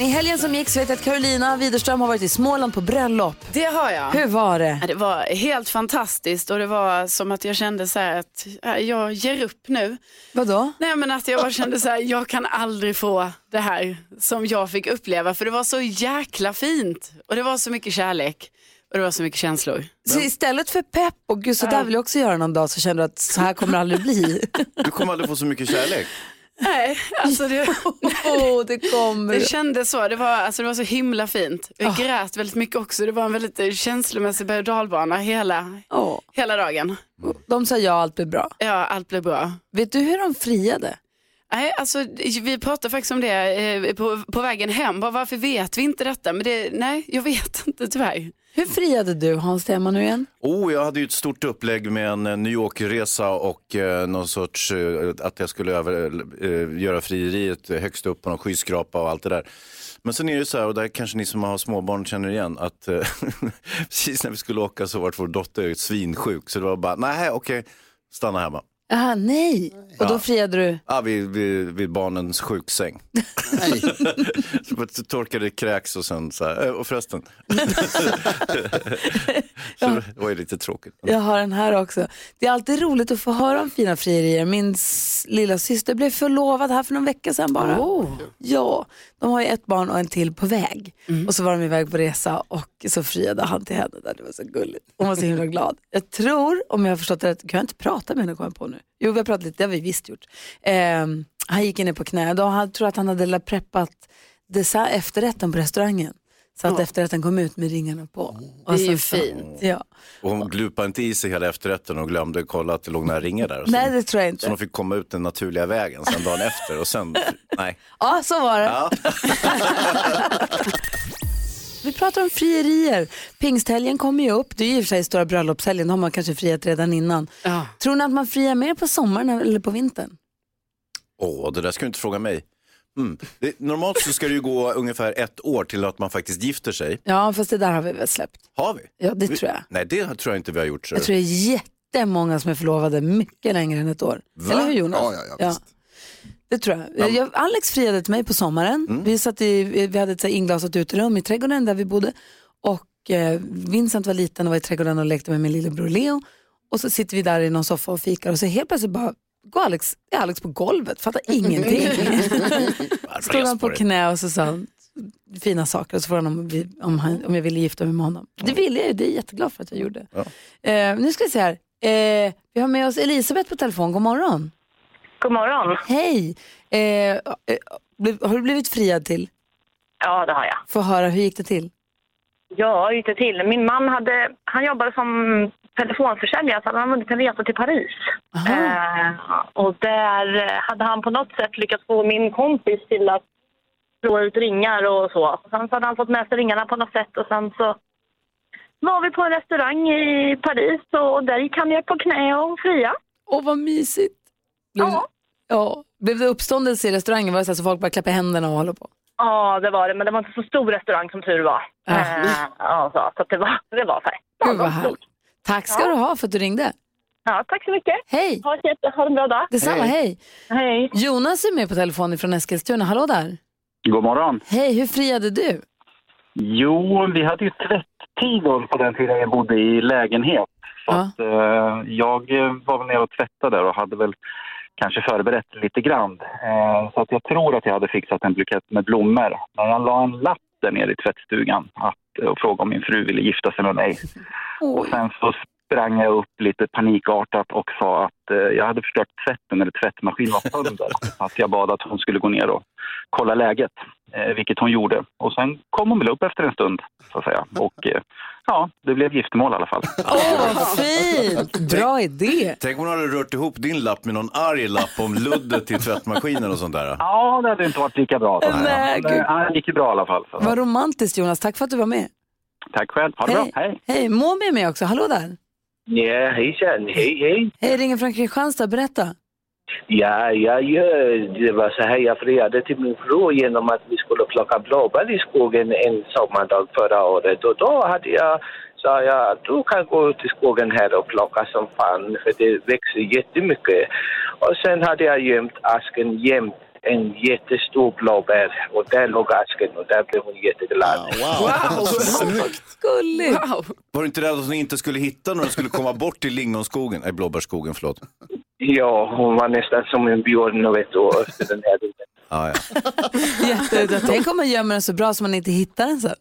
I helgen som gick så vet jag att Carolina Widerström har varit i Småland på bröllop. Det har jag. Hur var det? Det var helt fantastiskt och det var som att jag kände så här att ja, jag ger upp nu. Vadå? Nej men att jag bara kände så här, jag kan aldrig få det här som jag fick uppleva för det var så jäkla fint och det var så mycket kärlek och det var så mycket känslor. Så istället för pepp och gud så där vill jag också göra någon dag så känner du att så här kommer det aldrig bli. Du kommer aldrig få så mycket kärlek. Nej, alltså det, Åh, det kommer. det kändes så. Det var, alltså det var så himla fint. Jag grät väldigt mycket också. Det var en väldigt eh, känslomässig berg och dalbana hela, Åh. hela dagen. De sa ja, allt blir bra. Ja, allt blev bra. Vet du hur de friade? Nej, alltså, vi pratade faktiskt om det eh, på, på vägen hem. Bara, varför vet vi inte detta? Men det, nej, jag vet inte tyvärr. Hur friade du Hans Emanuel? Oh, jag hade ju ett stort upplägg med en eh, New York-resa och eh, någon sorts, eh, att jag skulle över, eh, göra frieriet högst upp på någon skyskrapa och allt det där. Men sen är det så här, och där kanske ni som har småbarn känner igen, att eh, precis när vi skulle åka så var vår dotter svinsjuk. Så det var bara, nej okej, stanna hemma. Ah, nej. Och då friade du? Ja, vid, vid, vid barnens sjuksäng. så bara torkade kräks och sen så här, eh, och förresten. så det var ju lite tråkigt. Jag har den här också. Det är alltid roligt att få höra om fina frierier. Min s- lilla syster blev förlovad här för någon vecka sedan bara. Ja, de har ju ett barn och en till på väg. Och så var de iväg på resa och så friade han till henne där. Det var så gulligt. Hon var så himla glad. Jag tror, om jag har förstått det rätt, kan jag inte prata med henne kommer jag på nu? Jo, vi har pratat lite, det har vi visst gjort. Ehm, han gick in på knä, då han tror att han hade preppat dessert, efterrätten på restaurangen. Så att efterrätten kom ut med ringarna på. Och Det är ju så- fint. Ja. Och hon glupade inte i sig hela efterrätten och glömde kolla att det låg några ringar där. Nej, det tror jag inte. så de fick komma ut den naturliga vägen sen dagen efter och sen, nej. Ja, så var det. Ja. Vi pratar om frierier. Pingsthelgen kommer ju upp. Det är ju i och för sig stora bröllopshelgen. Då har man kanske friat redan innan. Ja. Tror ni att man friar mer på sommaren eller på vintern? Åh, det där ska du inte fråga mig. Mm. Det, normalt så ska det ju gå ungefär ett år till att man faktiskt gifter sig. Ja, fast det där har vi väl släppt. Har vi? Ja, det vi, tror jag. Nej, det tror jag inte vi har gjort. Så. Jag tror det är jättemånga som är förlovade mycket längre än ett år. Va? Eller hur Jonas? Ja, ja, ja, visst. Det tror jag. jag. Alex friade till mig på sommaren. Mm. Vi, satt i, vi hade ett så här inglasat uterum i trädgården där vi bodde. Och eh, Vincent var liten och var i trädgården och lekte med min lillebror Leo. Och så sitter vi där i någon soffa och fikar och så helt plötsligt bara går Alex, är Alex på golvet, fattar ingenting. Stod han på knä och så sa han fina saker och så frågade han om, om, han, om jag ville gifta mig med honom. Det ville jag ju, det är jag jätteglad för att jag gjorde. Eh, nu ska vi se här. Eh, vi har med oss Elisabeth på telefon, god morgon. God morgon. Hej! Eh, eh, har du blivit friad till? Ja, det har jag. Få höra, hur gick det till? Ja, inte till. Min man hade, han jobbade som telefonförsäljare så hade han vunnit en resa till Paris. Eh, och där hade han på något sätt lyckats få min kompis till att slå ut ringar och så. Sen så hade han fått med sig ringarna på något sätt och sen så var vi på en restaurang i Paris och där gick han ner på knä och fria. Åh, vad mysigt! Blev, Ja. Ja. Blev det uppståndelse i restaurangen? Var det så, så folk bara klappade händerna och håller på? Ja, det var det, men det var inte så stor restaurang som tur var. Ah. Eh, ja, så, så att det var, det var så här. Gud vad härligt. Tack ska du ha för att du ringde. Ja, tack så mycket. Hej! Ha, ha en bra dag. Detsamma, hej. Hej. Jonas är med på telefon från Eskilstuna. Hallå där! God morgon. Hej, hur friade du? Jo, vi hade ju tvätttider på den tiden jag bodde i lägenhet. Så Ja. att, eh, jag var väl nere och tvättade där och hade väl kanske förberett lite grann. Eh, så att jag tror att jag hade fixat en bukett med blommor. Men jag la en lapp där nere i tvättstugan att, och frågade om min fru ville gifta sig med mig. Och sen så sprang jag upp lite panikartat och sa att eh, jag hade förstört tvätten, eller tvättmaskinen var sönder. att jag bad att hon skulle gå ner och kolla läget, eh, vilket hon gjorde. Och sen kom hon väl upp efter en stund, så att säga. Och eh, ja, det blev giftermål i alla fall. Åh, vad fint! Bra idé! Tänk om hon hade rört ihop din lapp med någon arg lapp om luddet till tvättmaskinen och sånt där. Ja, det hade inte varit lika bra. Nej, Men, gud. eh, ja, det gick ju bra i alla fall. Så. Vad romantiskt Jonas, tack för att du var med. Tack själv. Ha det bra. Hej. Hej, Momi är med också. Hallå där! Ja, hejsan. Hej, hej. Hej, ringer från Kristianstad. Berätta. Ja, jag gör. Det var så här jag friade till min fru genom att vi skulle plocka blåbär i skogen en sommardag förra året. Och då hade jag, sa jag, du kan gå ut i skogen här och plocka som fan, för det växer jättemycket. Och sen hade jag gömt asken jämt en jättestor blåbär och där låg asken och där blev hon jätteglad. Gulligt. Wow. Var du inte rädd att hon inte skulle hitta när hon skulle komma bort till lingonskogen? Nej, blåbärsskogen, förlåt. Ja, hon var nästan som en björn vet du, efter den här tiden. Ah, ja. Tänk om man gömmer den så bra så man inte hittar den sen.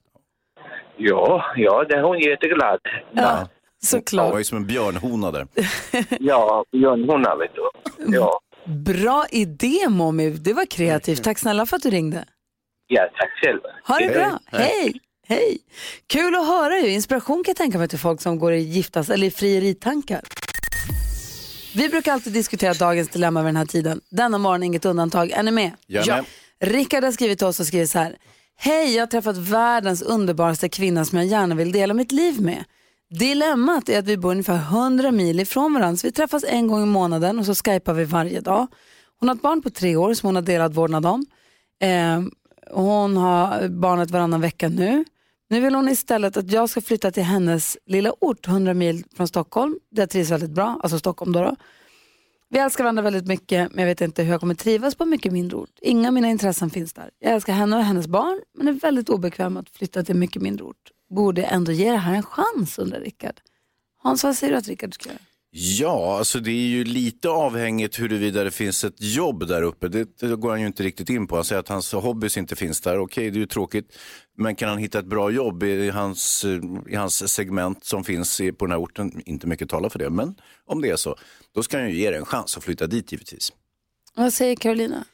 Ja, ja, det är hon jätteglad. Ja, Det var såklart. ju som en björnhona där. Ja, björnhona vet du. Ja, Bra idé Momi, det var kreativt. Tack snälla för att du ringde. ja tack själv. Ha det bra. Hej. Hej. Kul att höra ju. Inspiration kan jag tänka mig till folk som går i giftas eller i frieritankar. Vi brukar alltid diskutera dagens dilemma vid den här tiden. Denna morgon inget undantag. Är ni med? Jag är med. Rickard har skrivit till oss och skriver så här. Hej, jag har träffat världens underbaraste kvinna som jag gärna vill dela mitt liv med. Dilemmat är att vi bor ungefär 100 mil ifrån varandra så vi träffas en gång i månaden och så skypar vi varje dag. Hon har ett barn på tre år som hon har delad vårdnad om. Eh, hon har barnet varannan vecka nu. Nu vill hon istället att jag ska flytta till hennes lilla ort 100 mil från Stockholm. Där jag trivs väldigt bra, alltså Stockholm då. då. Vi älskar varandra väldigt mycket men jag vet inte hur jag kommer trivas på en mycket mindre ort. Inga av mina intressen finns där. Jag älskar henne och hennes barn men är väldigt obekväm att flytta till en mycket mindre ort. Borde ändå ge det här en chans undrar Rickard. Hans, vad säger du att Rickard ska göra? Ja, alltså det är ju lite avhängigt huruvida det finns ett jobb där uppe. Det, det går han ju inte riktigt in på. Han säger att hans hobbys inte finns där. Okej, det är ju tråkigt. Men kan han hitta ett bra jobb i hans, i hans segment som finns på den här orten, inte mycket talar för det, men om det är så, då ska han ju ge det en chans att flytta dit givetvis. Vad säger Carolina?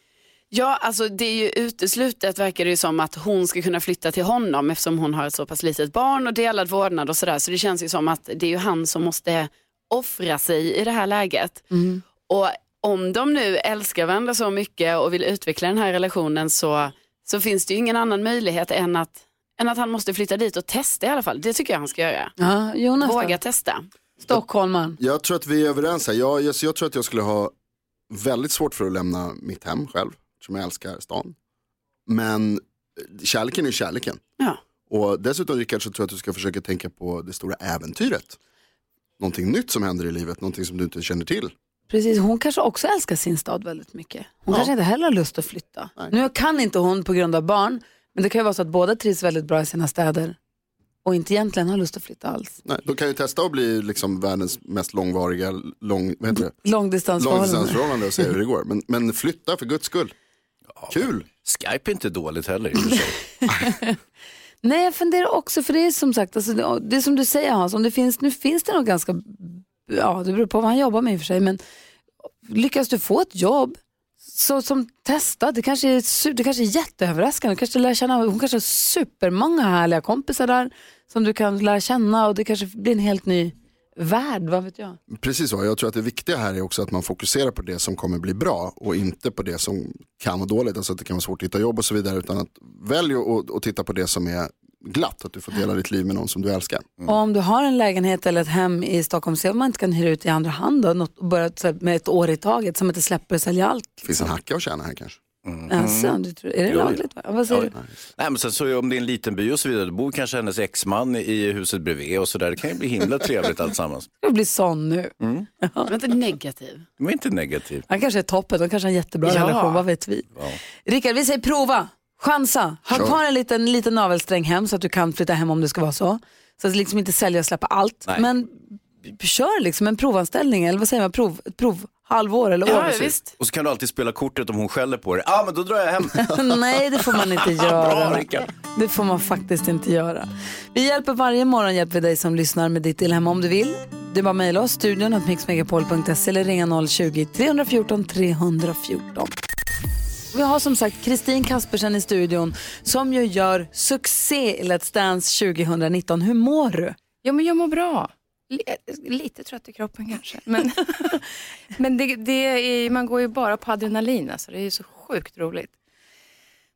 Ja, alltså det är ju uteslutet verkar det ju som att hon ska kunna flytta till honom eftersom hon har ett så pass litet barn och delad vårdnad och sådär. Så det känns ju som att det är ju han som måste offra sig i det här läget. Och om de nu älskar varandra så mycket och vill utveckla den här relationen så, så finns det ju ingen annan möjlighet än att, än att han måste flytta dit och testa i alla fall. Det tycker jag han ska göra. Ja, Jonas då? Våga testa. Stockholmaren. Jag tror att vi är överens här. Jag, jag, jag tror att jag skulle ha väldigt svårt för att lämna mitt hem själv, som jag älskar stan. Men kärleken är kärleken. Ja. Och dessutom Rickard så tror jag att du ska försöka tänka på det stora äventyret. Någonting nytt som händer i livet, någonting som du inte känner till. Precis, hon kanske också älskar sin stad väldigt mycket. Hon kanske inte heller har lust att flytta. Nu kan inte hon på grund av barn, men det kan ju vara så att båda trivs väldigt bra i sina städer och inte egentligen har lust att flytta alls. Nej, då kan jag testa att bli liksom världens mest långvariga lång, vad heter det? Långdistansförhållande. långdistansförhållande och se hur det går. Men, men flytta för guds skull. Kul! Skype är inte dåligt heller. Nej, jag funderar också, för det är som sagt, alltså, det, det är som du säger Hans, om det finns, nu finns det nog ganska, ja det beror på vad han jobbar med i och för sig, men lyckas du få ett jobb så, som testa, det kanske är, det kanske är jätteöverraskande, du kanske lär känna, hon kanske har supermånga härliga kompisar där som du kan lära känna och det kanske blir en helt ny värld, vad vet jag. Precis så, jag tror att det viktiga här är också att man fokuserar på det som kommer bli bra och inte på det som kan vara dåligt, alltså att det kan vara svårt att hitta jobb och så vidare, utan att välja att, titta på det som är glatt, att du får dela ditt liv med någon som du älskar. Och om du har en lägenhet eller ett hem i Stockholm, så om man inte kan hyra ut i andra hand då, något, och börja så här, med ett år i taget, som inte släpper och sälja allt. Det finns en hacka att tjäna här kanske. Alltså, du tror, är det Jo, lagligt? Va? Vad säger du? Nej, men sen så om det är en liten by och så vidare, då bor kanske hennes exman i huset bredvid och så där. Det kan ju bli himla trevligt alltsammans. Jag blir sån nu. Var inte negativ. Det var inte negativt. Han kanske är toppen, de kanske har en jättebra Ja. relation, vad vet vi? Rickard, vi säger prova, chansa. Ha Kör. kvar en liten, liten navelsträng hem så att du kan flytta hem om det ska vara så. Så att liksom inte sälja och släppa allt. Nej. Men kör liksom en provanställning, eller vad säger man, prov, prov, halvår eller år. Ja, visst. Och så kan du alltid spela kortet om hon skäller på dig. Ja, ah, men då drar jag hem. Nej, det får man inte Bra, göra. Rickard. Det får man faktiskt inte göra. Vi hjälper varje morgon hjälper dig som lyssnar med ditt dilemma om du vill. Det är bara att mejla oss, studion mixmegapol.se eller ringa 020-314 314. Vi har som sagt Kristin Kaspersen i studion som ju gör succé i Let's Dance 2019. Hur mår du? Ja, men jag mår bra. Li- Lite trött i kroppen kanske. Men, men det, det är, man går ju bara på adrenalin, alltså. det är ju så sjukt roligt.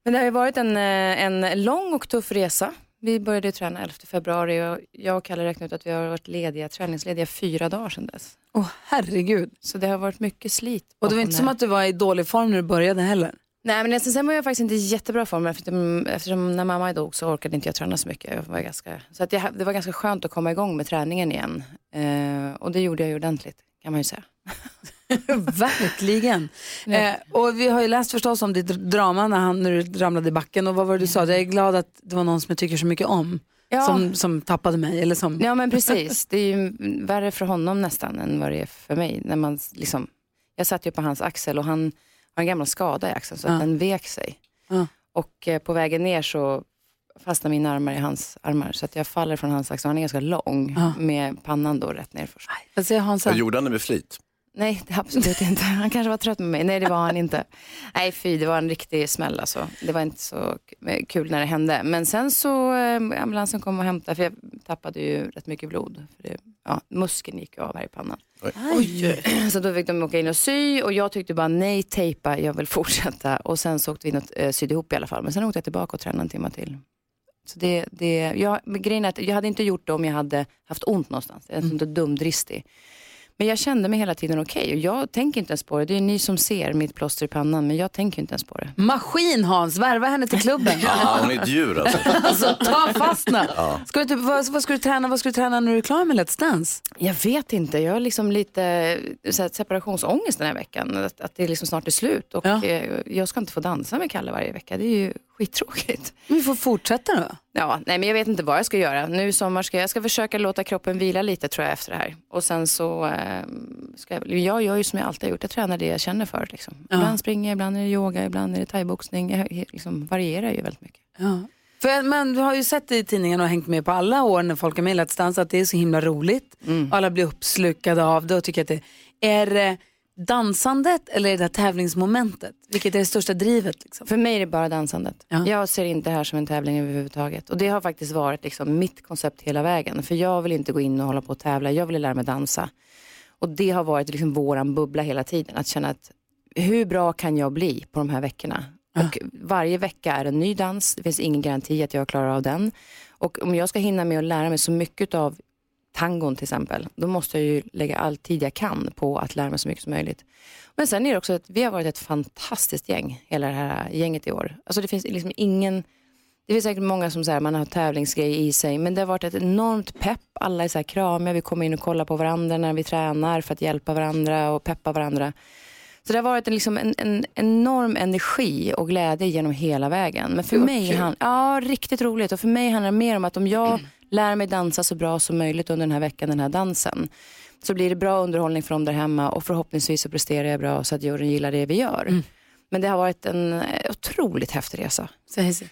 Men det har ju varit en, eh, en lång och tuff resa. vi började träna 11 februari och jag och Kalle räknade ut att vi har varit lediga, träningslediga fyra dagar sedan dess. Åh herregud. Så det har varit mycket slit. Och det var inte som att du var i dålig form när du började heller. Nej men sen, sen var jag faktiskt inte i jättebra form eftersom, eftersom när mamma dog så orkade inte jag träna så mycket. Jag var ganska, så att jag, det var ganska skönt att komma igång med träningen igen. Eh, och det gjorde jag ju ordentligt kan man ju säga. Verkligen. Eh, och vi har ju läst förstås om ditt drama när, han, när du ramlade i backen. Och vad var det du sa? Jag är glad att det var någon som jag tycker så mycket om. Ja. Som, som tappade mig. Eller som... Ja men precis, det är ju värre för honom nästan än vad det är för mig. När man liksom, jag satt ju på hans axel och han en gammal skada i axeln så att den vek sig. Ja. Och eh, på vägen ner så fastnar mina armar i hans armar så att jag faller från hans axel. Han är ganska lång Ja. med pannan då rätt ner först. Hansa. Jag gjorde han det med flit? Nej, det absolut inte. Han kanske var trött med mig. Nej, det var han inte. Nej, fy, det var en riktig smäll alltså. Det var inte så kul när det hände. Men sen så, eh, ambulansen kom och hämtade, för jag tappade ju rätt mycket blod. För det, ja, muskeln gick ju av här i pannan. Så då fick de åka in och sy och jag tyckte bara nej, tejpa, jag vill fortsätta. Och sen så åkte vi in och eh, sydde ihop i alla fall. Men sen åkte jag tillbaka och tränade en timme till. Så det, det, jag, men grejen är att jag hade inte gjort det om jag hade haft ont någonstans. Jag är inte dumdristig. Men jag kände mig hela tiden okej och jag tänker inte ens på det. Det är ni som ser mitt plåster i pannan men jag tänker inte ens på det. Maskin Hans, värva henne till klubben. Ja, hon är ett djur alltså. alltså ta fast henne. Ska du typ, vad, vad ska du träna, vad ska du träna när du är klar med Let's Dance? Jag vet inte, jag har liksom lite så här, separationsångest den här veckan. Att, att det liksom snart är slut och Ja. eh, jag ska inte få dansa med Kalle varje vecka. Det är ju skittråkigt. Vi får fortsätta då. Ja, nej men jag vet inte vad jag ska göra. Nu i sommar ska jag, ska försöka låta kroppen vila lite tror jag efter det här. Och sen så eh, ska jag, jag gör ju som jag alltid har gjort. Jag tränar det jag känner för. Liksom. Ja. Ibland springer jag, ibland är det yoga, ibland är det thaiboxning. Jag liksom varierar ju väldigt mycket. Ja. För, men du har ju sett i tidningen och hängt med på alla år när folk är med i Let's Dance att det är så himla roligt. Mm. Alla blir uppslukade av det och tycker att det är det dansandet eller är det tävlingsmomentet? Vilket är det största drivet? Liksom? För mig är det bara dansandet. Ja. Jag ser inte det här som en tävling överhuvudtaget. Och det har faktiskt varit liksom mitt koncept hela vägen. För jag vill inte gå in och hålla på och tävla. Jag vill lära mig dansa. Och det har varit liksom våran bubbla hela tiden. Att känna att hur bra kan jag bli på de här veckorna? Och varje vecka är en ny dans. Det finns ingen garanti att jag klarar av den. Och om jag ska hinna med att lära mig så mycket av tangon till exempel, då måste jag ju lägga all tid jag kan på att lära mig så mycket som möjligt. Men sen är det också att vi har varit ett fantastiskt gäng, hela det här gänget i år. Alltså det finns liksom ingen, det finns säkert många som säger man har tävlingsgrej i sig, men det har varit ett enormt pepp. Alla är så här kramiga, vi kommer in och kollar på varandra när vi tränar för att hjälpa varandra och peppa varandra. Så det har varit en, liksom en, en enorm energi och glädje genom hela vägen. Men för Gud, mig, han, ja riktigt roligt. Och för mig handlar det mer om att om jag lär mig dansa så bra som möjligt under den här veckan, den här dansen, så blir det bra underhållning för dem där hemma och förhoppningsvis så presterar jag bra så att juryn gillar det vi gör. Mm. Men det har varit en eh, otroligt häftig resa.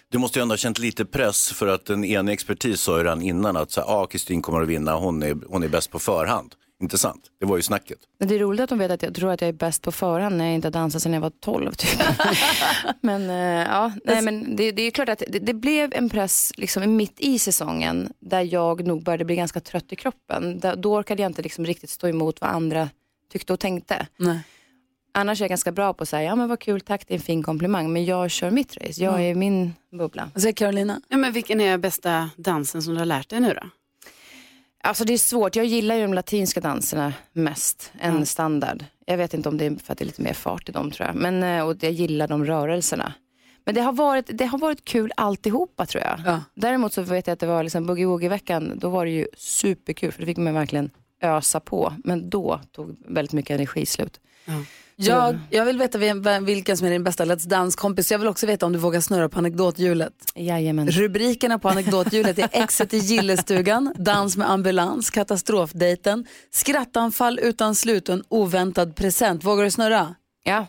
Du måste ju ändå ha känt lite press för att en enig expertis sa ju redan innan att ah, Kristin kommer att vinna, hon är, hon är bäst på förhand. Inte sant? Det var ju snacket. Men det är roligt att de vet att jag tror att jag är bäst på förhand när jag inte har dansat sedan jag var 12. Typ. men eh, ja, nej, men det, det är klart att det, det blev en press liksom, mitt i säsongen där jag nog började bli ganska trött i kroppen. Där, då orkade jag inte liksom, riktigt stå emot vad andra tyckte och tänkte. Nej. Annars är jag ganska bra på att säga, ja men vad kul, tack det är en fin komplimang. Men jag kör mitt race, jag är i min bubbla. Vad säger Carolina? Ja, men vilken är bästa dansen som du har lärt dig nu då? Alltså det är svårt, jag gillar ju de latinska danserna mest än standard. Jag vet inte om det är för att det är lite mer fart i dem tror jag. Men, eh, och jag gillar de rörelserna. Men det har varit, det har varit kul alltihopa tror jag. Ja. Däremot så vet jag att det var liksom boogie woogie-veckan, då var det ju superkul för då fick man verkligen ösa på. Men då tog väldigt mycket energi slut. Jag, jag vill veta vem- vilken som är din bästa Let's Dance-kompis. Jag vill också veta om du vågar snurra på anekdothjulet. Jajamän. Rubrikerna på anekdothjulet är exet i gillestugan, dans med ambulans, katastrofdejten, skrattanfall utan slut och en oväntad present. Vågar du snurra? Ja,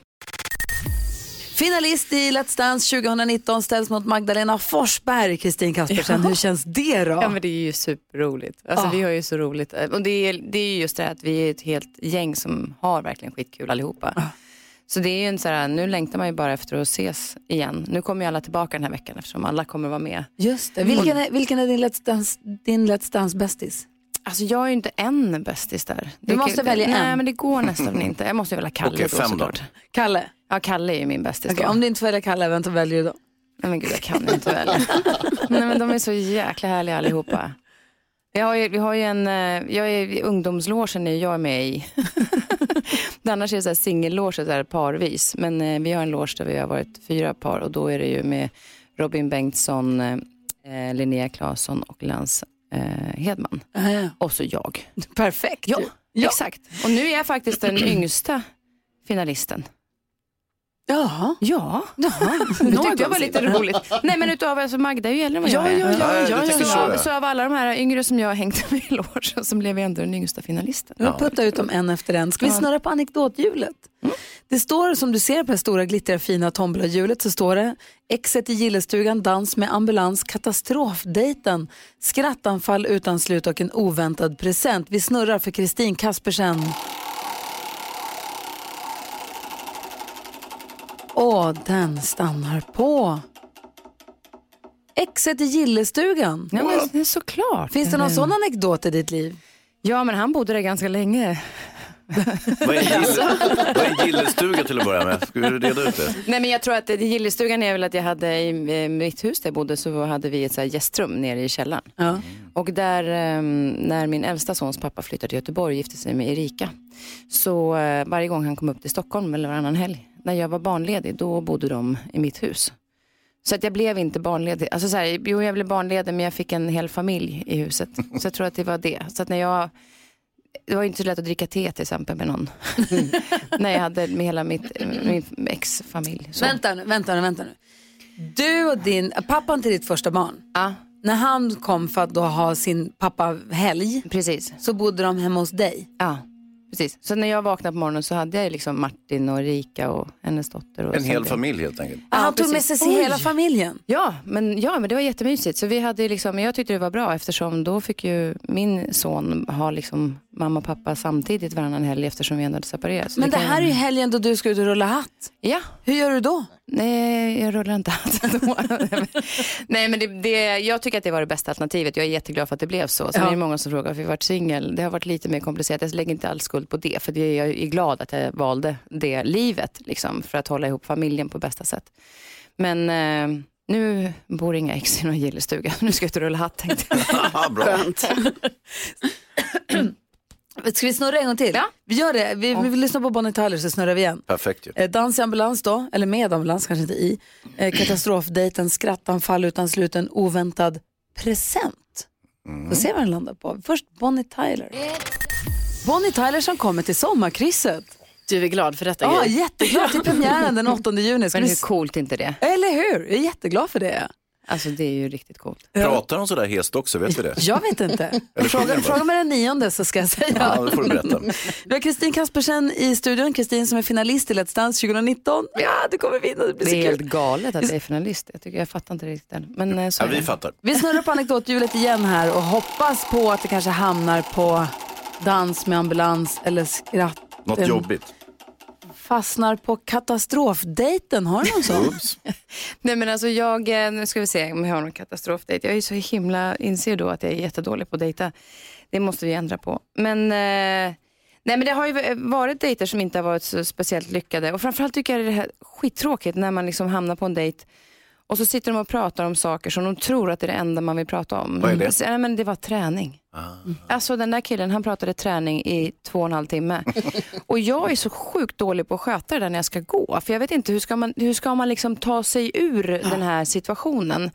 Finalist i Let's Dance 2019 ställs mot Magdalena Forsberg. Kristin Kaspersen, hur känns det då? Ja men det är ju superroligt. Alltså, Ah. Vi har ju så roligt. Och det är, det är just det här att vi är ett helt gäng som har verkligen skitkul allihopa. Ah. Så det är ju en så här, nu längtar man ju bara efter att ses igen. Nu kommer ju alla tillbaka den här veckan eftersom alla kommer vara med. Just det. Vilken är, vilken är din Let's Dance, din Let's Dance-bästis? Alltså jag är ju inte en bästis där. Du Det måste kan- välja Nej en. men det går nästan inte. Jag måste ju välja Kalle Okej, då såklart. Kalle? Ja Kalle är ju min bästis Okej, då. om du inte får välja Kalle, vem väljer du då? Nej men gud, jag kan inte välja. Nej men de är så jäkla härliga allihopa. Vi har ju, vi har ju en, eh, jag är i ungdomslogen är jag med i. Annars är det så här singelloge, så här parvis. Men eh, vi har en loge där vi har varit fyra par och då är det ju med Robin Bengtsson, eh, Linnea Claesson och Lans eh, Hedman. Ja. Och så jag. Perfekt. Ja, Ja. exakt. Och nu är jag faktiskt den yngsta finalisten. Jaha. Ja, det tyckte jag var lite roligt. Nej men utav, alltså Magda är ju äldre än vad jag Ja, är. ja, ja, Ja, ja, ja, Så, så, av, ja. så av alla de här yngre som jag har hängt med i logen så blev jag ändå den yngsta finalisten. Jag puttar ut dem en efter en. Ska vi snurra på anekdothjulet? Det står som du ser på det stora glittriga fina tombolahjulet så står det exet i gillestugan, dans med ambulans, katastrofdejten, skrattanfall utan slut och en oväntad present. Vi snurrar för Kristin Kaspersen. Och den stannar på. Exet i gillestugan. Ja men såklart. Finns det någon sån anekdot i ditt liv? Ja men han bodde där ganska länge. Vad är en gille- vad är en gillestuga till att börja med? Ska du reda ut det? Nej men jag tror att det- gillestugan är väl att jag hade i eh, mitt hus där jag bodde så hade vi ett så här gästrum nere i källaren. Ja. Och där, eh, när min äldsta sons pappa flyttade till Göteborg och gifte sig med Erika. Så eh, varje gång han kom upp till Stockholm eller varannan helg, när jag var barnledig, då bodde de i mitt hus. Så att jag blev inte barnledig. Alltså så här, jo, jag blev barnledig men jag fick en hel familj i huset. Så jag tror att det var det. Så att när jag, det var ju inte så lätt att dricka te till exempel med någon. när jag hade med hela mitt, min ex-familj. Så. Vänta nu, vänta nu, vänta nu. Du och din, pappan till ditt första barn, Ja, när han kom för att då ha sin pappa-helg precis. så bodde de hemma hos dig. Ja, precis. Så när jag vaknade på morgonen så hade jag liksom Martin och Erika och hennes dotter. Och En hel familj helt enkelt. han Ja, tog med sig Oj. hela familjen. Ja men, ja, men det var jättemysigt. Så vi hade liksom, jag tyckte det var bra eftersom då fick ju min son ha liksom mamma och pappa samtidigt varannan helg eftersom vi ändå hade separerat. Så Men det kan- här är ju helgen då du ska ut och rulla hatt. Ja, Hur gör du då? nej jag rullar inte då. Nej men det, det, jag tycker att det var det bästa alternativet. Jag är jätteglad för att det blev så. Sen Ja. är det många som frågar varför jag varit singel. Det har varit lite mer komplicerat. Jag lägger inte all skuld på det. För det, jag är glad att jag valde det livet. Liksom, för att hålla ihop familjen på bästa sätt. Men eh, nu bor inga ex i någon gillestuga. Nu ska jag ut och rulla hatt tänkte jag. Ska vi snurra en gång till? Ja. Vi gör det. Vi, vi vill lyssna på Bonnie Tyler så snurrar vi igen. Perfekt ju. Eh, dans i ambulans då, eller med ambulans kanske inte i. Eh, katastrofdejten, skrattanfall utan slut, en oväntad present. Får se vad den landar på. Först Bonnie Tyler. Bonnie Tyler som kommer till sommarkrysset. Du är glad för detta Ja, Gry. jätteglad till premiären den 8 juni. Ska Men vi hur s- coolt är inte det? Eller hur? Jag är jätteglad för det. Alltså det är ju riktigt coolt. Pratar de sådär hest också, vet vi det? Jag vet inte. Fråga, fråga mig den nionde så ska jag säga. Ja, det får du berätta. Vi har Kristin Kaspersen i studion. Kristin som är finalist i Let's Dance 2019. Ja, du kommer vinna. Det blir Det så är kul. helt galet att jag är finalist. Jag, tycker, jag fattar inte riktigt än. Men eh, så Ja, är vi det. fattar. Vi snurrar på anekdothjulet igen här och hoppas på att det kanske hamnar på dans med ambulans eller skratt. Något jobbigt. Fastnar på katastrofdejten. Har du någon sån? Nej men alltså jag, eh, nu ska vi se om jag har någon katastrofdejt. Jag är så himla, inser då att jag är jättedålig på att dejta. Det måste vi ändra på. Men, eh, nej men det har ju varit dejter som inte har varit så speciellt lyckade. Och framförallt tycker jag det är skittråkigt när man liksom hamnar på en dejt och så sitter de och pratar om saker som de tror att det är det enda man vill prata om. Vad är det? Nej, men det var träning. Alltså den där killen han pratade träning i två och en halv timme. Och jag är så sjukt dålig på att sköta det där när jag ska gå. För jag vet inte hur ska man, hur ska man liksom ta sig ur den här situationen.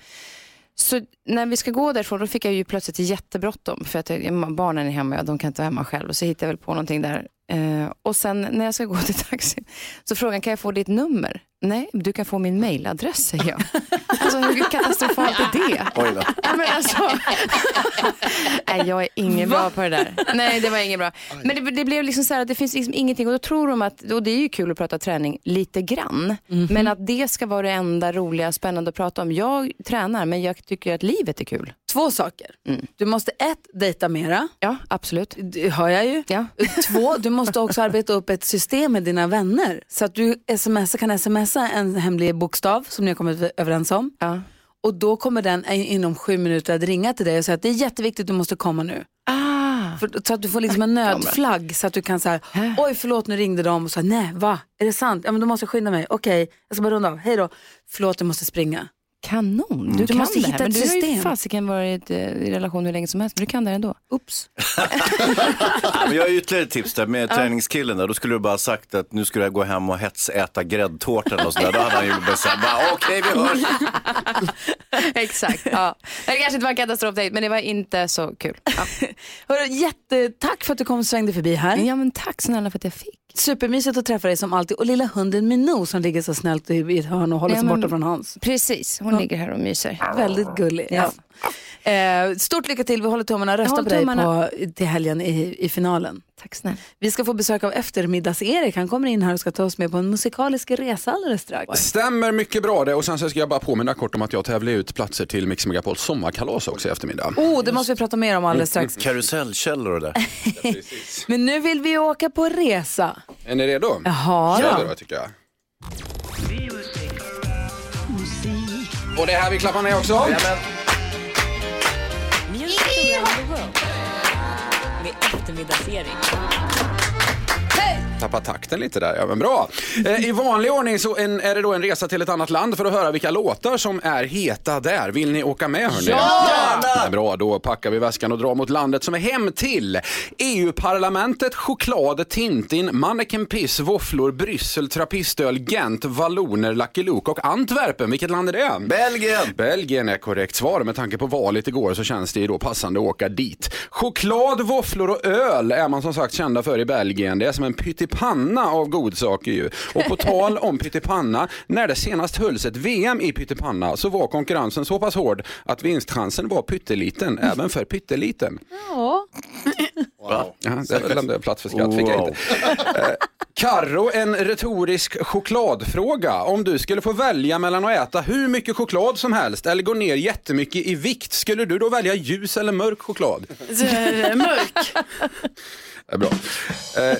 Så när vi ska gå därifrån då fick jag ju plötsligt jättebråttom för att jag, barnen är hemma och de kan inte vara hemma själv. Och så hittade jag väl på någonting där. Eh, och sen när jag ska gå till taxin så frågan kan jag få ditt nummer? Nej, du kan få min mailadress säger jag. Alltså hur katastrofalt är det? Oj då. Ja, men alltså, nej, jag är ingen bra på det där. Nej, det var ingen bra. Men det, det blev liksom så här att det finns liksom ingenting och då tror de att, och det är ju kul att prata träning lite grann, men att det ska vara det enda roliga, spännande att prata om. Jag tränar, men jag tycker att livet är kul. Två saker. Mm. Du måste ett, dejta mera. Ja, absolut. Det hör jag ju. Ja. Två, du måste också arbeta upp ett system med dina vänner. Så att du smsa, kan smsa en hemlig bokstav som ni har kommit överens om. Ja. Och då kommer den inom sju minuter att ringa till dig och säga att det är jätteviktigt, du måste komma nu. Ah, För, så att du får liksom en nödflagg så att du kan säga, oj förlåt nu ringde de och sa nej va, är det sant? Ja men då måste jag skynda mig, okej jag ska bara runda av, hej då, förlåt jag måste springa. Kanon, du, Du kan måste det här. hitta Men ett du har ju system. fasiken varit eh, i relation hur länge som helst, men du kan det ändå. Oops. Men jag har ytterligare ett tips där med träningskillen där. Då skulle du bara ha sagt att nu skulle jag gå hem och hetsäta gräddtårta eller något sånt där. Då hade han ju bara okej vi hörs. Exakt. Ja. Det kanske inte var en katastrofdejt, men det var inte så kul. Ja. Hörru, jättetack för att du kom och svängde förbi här. ja, men tack snälla för att jag fick. Supermysigt att träffa dig som alltid. Och lilla hunden Minou som ligger så snällt i ett hörn och håller Ja, sig borta från Hans. Precis, hon ligger här och myser. Väldigt gullig. Ja. Eh, stort lycka till, vi håller tummarna. Rösta håller på dig på, till helgen i, i finalen. Tack snälla. Vi ska få besök av eftermiddags-Erik. Han kommer in här och ska ta oss med på en musikalisk resa alldeles strax. Stämmer mycket bra det och sen så ska jag bara påminna kort om att jag tävlar ut platser till Mix Megapols sommarkalas också i eftermiddag. Oh, det måste vi prata mer om alldeles strax. Karusellkällor och det där. Men nu vill vi åka på resa. Är ni redo? Jaha vi då. tycker jag. Och det är här vi klappar ner också. eftermiddagsering. Tappa takten lite där, ja men bra. Eh, I vanlig ordning så en, är det då en resa till ett annat land för att höra vilka låtar som är heta där. Vill ni åka med hörni? Ja! Bra, då packar vi väskan och drar mot landet som är hem till EU-parlamentet, choklad, Tintin, Manneken Piss, våfflor, Bryssel, trappistöl, Gent, valloner, Lucky Luke och Antwerpen. Vilket land är det? Belgien! Belgien är korrekt svar. Med tanke på valet igår så känns det ju då passande att åka dit. Choklad, våfflor och öl är man som sagt kända för i Belgien. Det är som en pyttipanna av godsaker ju. Och på tal om pyttipanna, när det senast hölls ett VM i pyttipanna så var konkurrensen så pass hård att vinstchansen var pytteliten, även för pytteliten. Ja. Ja, det lämnade jag plats för skratt, fick jag Wow. inte. Eh, Karro, en retorisk chokladfråga. Om du skulle få välja mellan att äta hur mycket choklad som helst eller gå ner jättemycket i vikt, skulle du då välja ljus eller mörk choklad? Eh, Mörk. Är bra. Eh,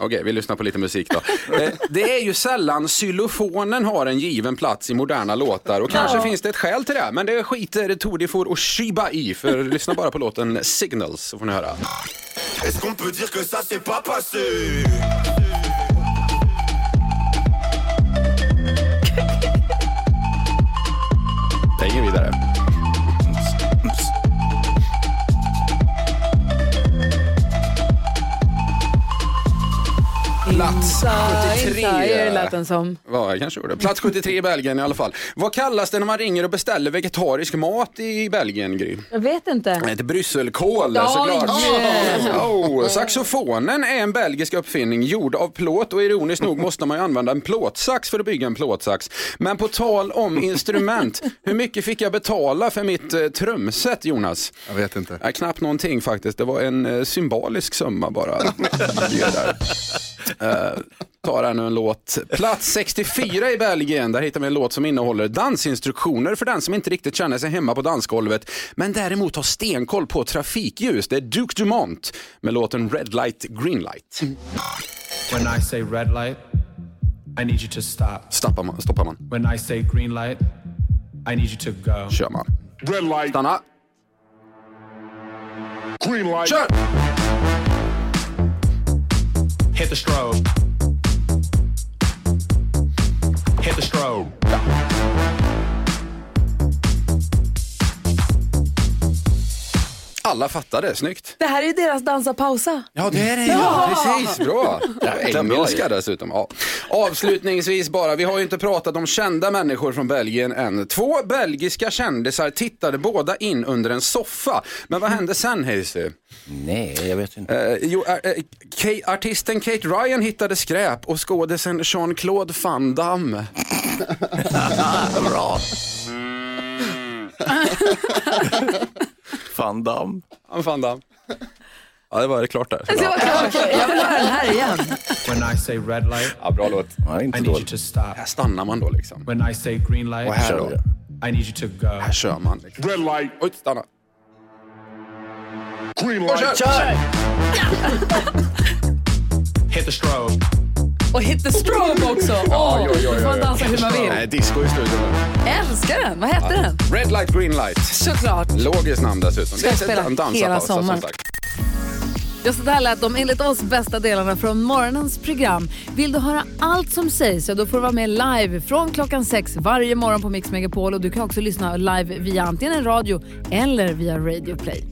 Okej, vi lyssnar på lite musik då. Eh, det är ju sällan xylofonen har en given plats i moderna låtar och kanske finns det ett skäl till det, men det skiter Todifor och Shiba i, för lyssna bara på låten Signals så får ni höra. Est-ce qu'on peut dire que ça s'est pas passé 73. Inside lät den som. Ja, jag kanske gjorde. Plats 73 i Belgien i alla fall. Vad kallas det när man ringer och beställer vegetarisk mat i Belgien, Gry? Jag vet inte. Ett brysselkål Ja, såklart. yeah. Oh, saxofonen är en belgisk uppfinning gjord av plåt och ironiskt nog måste man ju använda en plåtsax för att bygga en plåtsax. Men på tal om instrument, hur mycket fick jag betala för mitt eh, trumset Jonas? Jag vet inte. Nej, knappt någonting faktiskt. Det var en eh, symbolisk summa bara. Eh, tar här nu en låt. Plats 64 i Belgien. Där hittar vi en låt som innehåller dansinstruktioner för den som inte riktigt känner sig hemma på dansgolvet. Men däremot har stenkoll på trafikljus. Det är Duke Dumont med låten Red Light Green Light. When I say red light, I need you to stop. Stoppar man. Stoppar man. When I say green light, I need you to go. Kör man. Red light, Stanna. green light. Kör! Hit the strobe. Hit the strobe. Alla fattade, snyggt. Det här är ju deras dansa pausa. Ja, det är det ja. Precis, bra. Engelska dessutom. Ja. Avslutningsvis bara, vi har ju inte pratat om kända människor från Belgien än. Två belgiska kändisar tittade båda in under en soffa. Men vad hände sen, Hayesy? Nej, jag vet inte. Eh, jo, eh, eh, artisten Kate Ryan hittade skräp och skådisen Jean-Claude Van Damme. Bra. Van Damme. Han Van Damme. Ja, det var det klart där. Det var klart. Jag vill höra den här igen. When I say red light, Ja, bra låt. Ja, I inte need you to stop. Här stannar man då liksom. When I say green light, Och här Kör då. I need you to go. Här kör man. Liksom. Red light, Oj, stanna. green Och light. kör! Hit the strobe. Och hit the strobe också. Åh, oj, då får man dansa hur man Nej, vill. disco i studion. Älskar den. Vad hette den? Red light, green light. Såklart. Logiskt namn dessutom. Ska jag spela hela som sommaren. Ja, så där lät de enligt oss bästa delarna från morgonens program. Vill du höra allt som sägs så då får du vara med live från klockan sex varje morgon på Mix Megapol och du kan också lyssna live via antingen en radio eller via Radio Play.